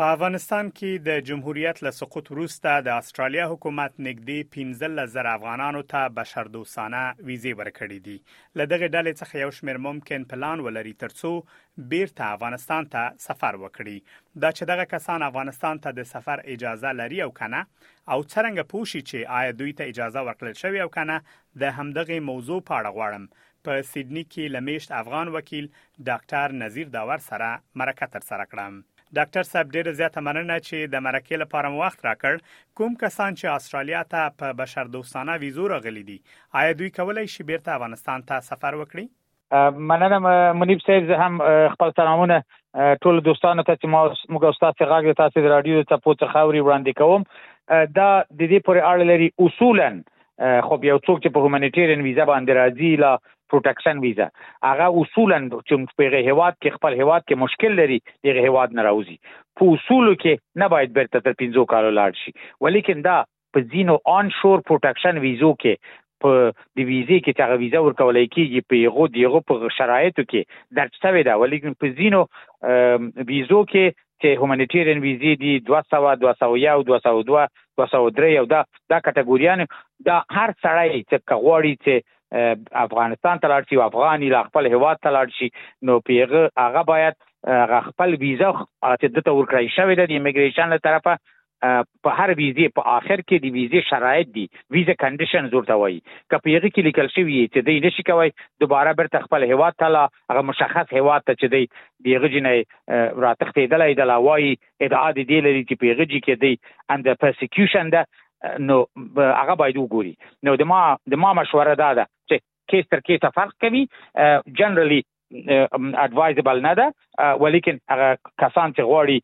په افغانستان کې د جمهوریت له سقوط وروسته د استرالیا حکومت نږدې 15 زره افغانانو ته بشردوستانه ویزې ورکړې دي له دغه ډلې څخه یو شمېر ممکن پلان ولري ترڅو بیرته افغانستان ته سفر وکړي دا چې دغه کسان افغانستان ته د سفر اجازه لري او کنه او څرنګه پوښي چې آیا دوی ته اجازه ورکړل شوی او کنه د همدغه موضوع په اړه غواړم په سیډني کې له میشت افغان وکیل ډاکټر نذیر داور سره مرکه تر سره کړه. ډاکټر صاحب ډیره زیاته مننه چې د مرکې لپاره مو وخت راکړ. کوم کسان چې استرالیا ته په بشر دوستانه ویزو راغلي دي، آیا دوی کولی شي بیرته افغانستان ته سفر وکړي؟ مننه منیب صاحب زه هم خپل سلامونه ټول دوستانو ته چې ما موږ تاسو غږ تاسو د رادیو ته پوت خوري وړاندې کوم دا د دې پر اړه لري اصولا خو یو څوک چې په هومانیټیرین ویزه باندې راځي لا پروټکشن ویزه هغه اصولا چې په هغه هواد کې خپل هواد کې مشکل لري دغه هواد نه راوځي په اصولو کې نه باید بیرته تر 15 کالو لاړ شي ولیکن دا په ځینو آن شور پروټکشن ویزو کې په د ویزې کې چې هغه ویزه ورکول کیږي په یغو دیغو په شرایطو کې درج شوی دا ولیکن په ځینو ویزو کې چې هومانیټیرین ویزې دي دوه سوه دوه سوه یو دوه سوه دوه دوه سوه درې او دا دا کټګوریان دا هر سړی چې که غواړي چې افغانستان ته لاړ شي او افغان یې لا خپل هیواد ته لاړ شي نو په هغه هغه باید هغه خپل ویزه چې دته ورکړی شوې ده د امیګریشن له طرفه په هر ویزې په آخر کې د ویزې شرایط دي، Visa Conditions، ورته وایي، که په هغه کې لیکل شوي یې چې دی نشي کوی دوباره بیرته خپل هیواد ته له هغه مشخص هیواد ته چې دی د هغه جي نه راتښتیدلی ده له وایي ادعا د دې لري چې په هغه جي کې دی Under Persecution ده نو هغه باید وګوري نو د ما د ما مشوره دا ده چې کیس تر کیسه فرق کوي جنرالی اډوایزبل نه ده ولیکن هغه کسان چې غواړي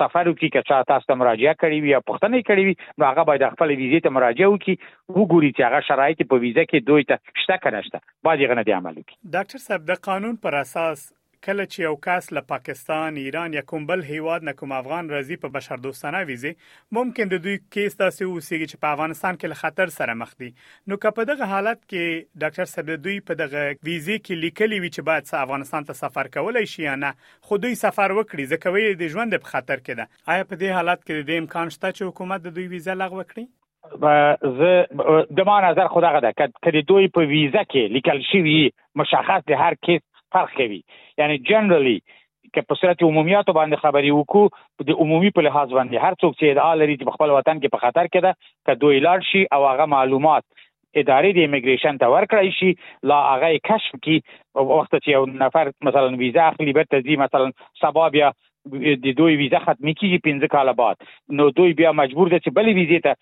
سفر وکړي که چا تاسو ته مراجعه کړې وي یا پوښتنه کړې وي نو هغه باید خپل ویزه ته مراجعه وکړي وګوري چې هغه شرایط په ویزه کې دوی ته شته کنه شته باید یې غنه دی عمل وکړي ډاکټر صاحب د قانون پر اساس کله چې یو کس له پاکستان، ایران یا کوم بل هیواد نه کوم افغان راځي په بشردوستانه ویزه ممکن د دوی کیس داسې وسیږي چې په افغانستان کې له خطر سره مخ دي نو که په دغه حالت کې ډاکټر صاحب د دوی په دغه ویزې کې لیکلي وي چې باید څه افغانستان ته سفر کولای شي یا نه خو دوی سفر وکړي ځکه ویلي د ژوند په خطر کې ده آیا په دې حالت کې د دې امکان شته چې حکومت د دوی ویزه لغوه کړي زه د ما نظر خو دغه ده چې د دوی په ویزه کې لیکل شوی مشخص د هر کیس فرق کوي یعنی جنرالی که په صورت عمومیاتو باندې خبرې وکړو د عمومي په لحاظ باندې هر څوک چې ادعا لري چې په خپل وطن کې په خطر کې ده که دوی لاړ شي او هغه معلومات ادارې د ایمیګریشن ته ورکړای شي لا هغه کشف کی وخت چې یو نفر مثلا ویزه اخلي به تزي مثلا سبا بیا د دوی ویزه ختم کیږي 15 کال بعد نو دوی بیا مجبور دي چې بلې ویزه ته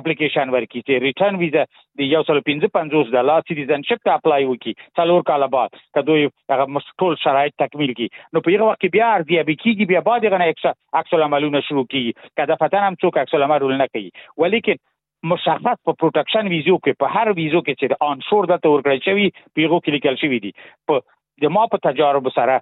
اپلیکیشن ورکړي چې ریټرن ویزه د 155 ډالر سیټیزنشپ ته اپلای وکړي څلور کال بعد که دوی هغه ټول شرایط تکمیل کی نو په هغه وخت کې بیا ارزیابي کیږي بیا بعد غنه عکس العملونه شروع کیږي کدا فتن هم څوک عکس العمل نه کوي ولیکن مشخص په پروټکشن ویزو کې په هر ویزو کې چې د آن شور د تور کړی شوی پیغو کې لیکل شوی دی په د ما په تجارب سره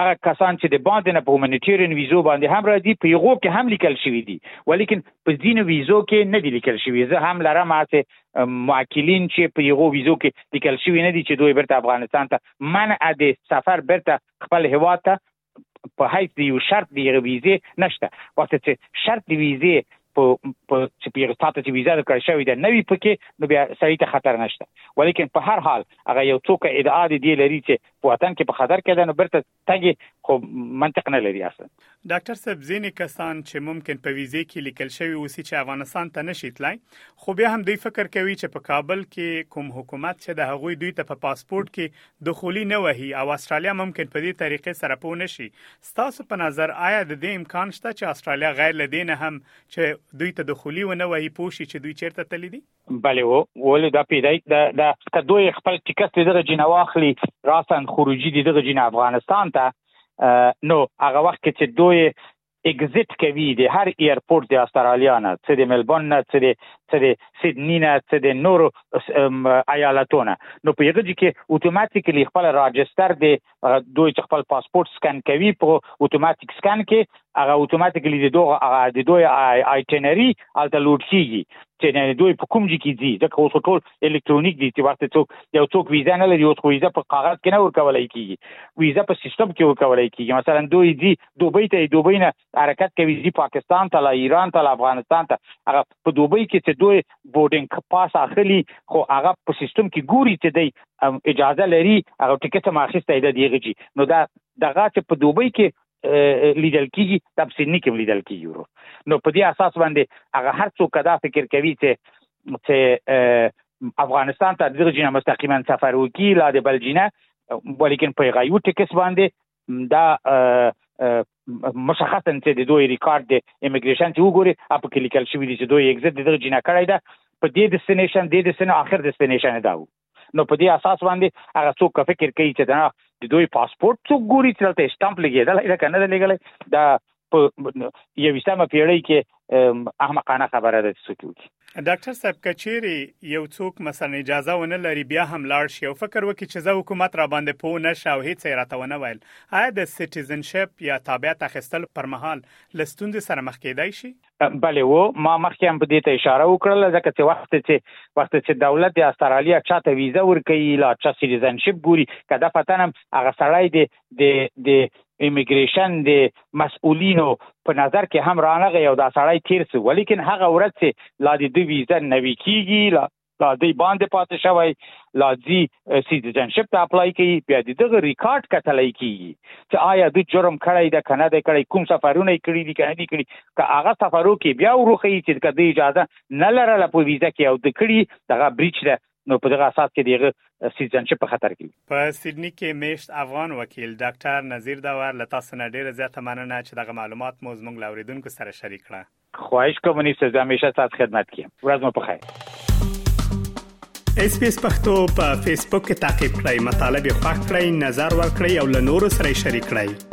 هغه کسان چې د باندې نه په هومانیټیرین ویزو باندې هم راځي په یغو کې هم لیکل شوی دی ولیکن په ځینو ویزو کې نه دی لیکل شوی زه هم لرم هڅه معکلین چې په یغو ویزو کې لیکل شوی نه دي چې دوی برته افغانستان ته منع دي سفر برته خپل هوا ته په حیث دی یو شرط دی یغه ویزه نشته وخت چې شرط دی ویزه په په چې په یغه ساته چې ویزه کړ شوی ده نوی پکې نو بیا سړی ته خطر نشته ولیکن په هر حال هغه یو څوک ادعا دی لري چې په وطن کې په خطر کې ده نو برته تګ خو منطق نه لري اصلا ډاکټر صاحب ځینې کسان چې ممکن په ویزه کې لیکل شوی اوسي چې افغانستان ته نشي تلای خو بیا هم دوی فکر کوي چې په کابل کې کوم حکومت چې د هغوی دوی ته په پاسپورت کې دخولي نه وهي او استرالیا ممکن په دې طریقې سره پوه نشي ستاسو په نظر آیا د دې امکان شته چې استرالیا غیر لدین هم چې دوی ته دخولي ونه وهي پوه شي چې دوی چیرته تللی دي بله و ولې دا پیدای دا دا که دوی خپل ټیکټ دغه جنه واخلي راسن خروجي دي دغه جنه افغانستان ته نو هغه وخت کې چې دوی اگزیټ کوي د هر ایرپورټ د استرالیا نه څه د ملبون نه څه د څه د سیدنی نه څه د نورو ایالتونو نو په یغه کې اتوماتیکلی خپل راجستر د دوی چې خپل پاسپورت سکن کوي په اتوماتیک سکن کې هغه اتوماتیکلی د دوه هغه د دوی آیټنری الته لوډ کیږي چې دوی په کوم ځای کې دي ځکه اوس ټول الکترونیک دي چې وخت څوک یو څوک ویزا نه لري او خو ویزا په کاغذ کې نه ورکولای کیږي ویزا په سیستم کې ورکولای کیږي مثلا دوی دي دوبۍ ته دوبۍ نه حرکت کوي ځي پاکستان ته لا ایران ته لا افغانستان ته هغه په دوبۍ کې چې دوی بورډینګ پاس اخلي خو هغه په سیستم کې ګوري چې دی اجازه لري هغه ټیکټ هم اخیستی دی دیغه جی نو دا دغه چې په دوبۍ کې لیدل کیږي د افسینی کې لیدل کیږي نو په دې اساس باندې هغه هر څوک دا فکر کوي چې چې افغانستان ته دغه جنه مستقیما سفر وکي لا د بلجینه ولیکن په غیو ټیکس باندې دا مشخصا چې د دوی ریکارډ د ایمیګریشن چې وګوري اپ کې لیکل شوی دی چې دوی ایگزیټ دغه جنا کړی دا په دې ډیسټینیشن دې ډیسټینیشن اخر ډیسټینیشن دا وو نو په دې اساس باندې هغه څوک فکر کوي چې دا د دوی پاسپورت څوک ګوري چې تلته اسټامپ لګیدل دا کنه لګیدل دا په یویشتمه پیړۍ کې احمقانه خبره ده چې څوک وکړي ډاکټر صاحب کچيري یو څوک مثلا اجازه ونه لري بیا هم لاړ شي او فکر وکړي چې زه حکومت را باندې پوه نه شه او هیڅ یې راته ونه ویل آیا د سټیزنشپ یا تابعیت اخیستلو پر مهال له ستونزې سره مخ کېدای شي بله و ما مخکې هم په دې ته اشاره وکړله ځکه چې وخت چې وخت چې دولت د استرالیا چاته ویزه ورکوي لا چا سټیزنشپ ګوري که دفتن هم هغه سړی د د د ایمیګریشن د مسؤلینو په نظر کې هم رانغی او دا سړی تیر سو ولیکن هغه ورځ چې لا د دوی ویزه نوي کیږي لا لا دی باندې پاتې شوی لا ځي سیټیزنشپ ته اپلای کوي بیا د دغه ریکارډ کتلای کیږي چې آیا د جرم کړی دا کنه د کړی کوم سفرونه کړی دي کنه دي کړی که هغه سفرو کې بیا وروخی چې د اجازه نه لرله په ویزه کې او د کړی دغه بریچ ده نو په دغه اساس کې دیغه سیټزنشپ په خطر کې په سیدنی کې میشت افغان وکیل ډاکټر نذیر داور له تاسو نه ډیره زیاته مننه چې دغه معلومات مو زموږ له اوریدونکو سره شریک کړه خواهش کوم نیست زه همیشه تاسو خدمت کې ورځ مو بخیر اس پی اس پختو په فیسبوک کې تا کې پلی مطلب یو فاک کړئ نظر ور کړئ او له نورو سره شریک کړئ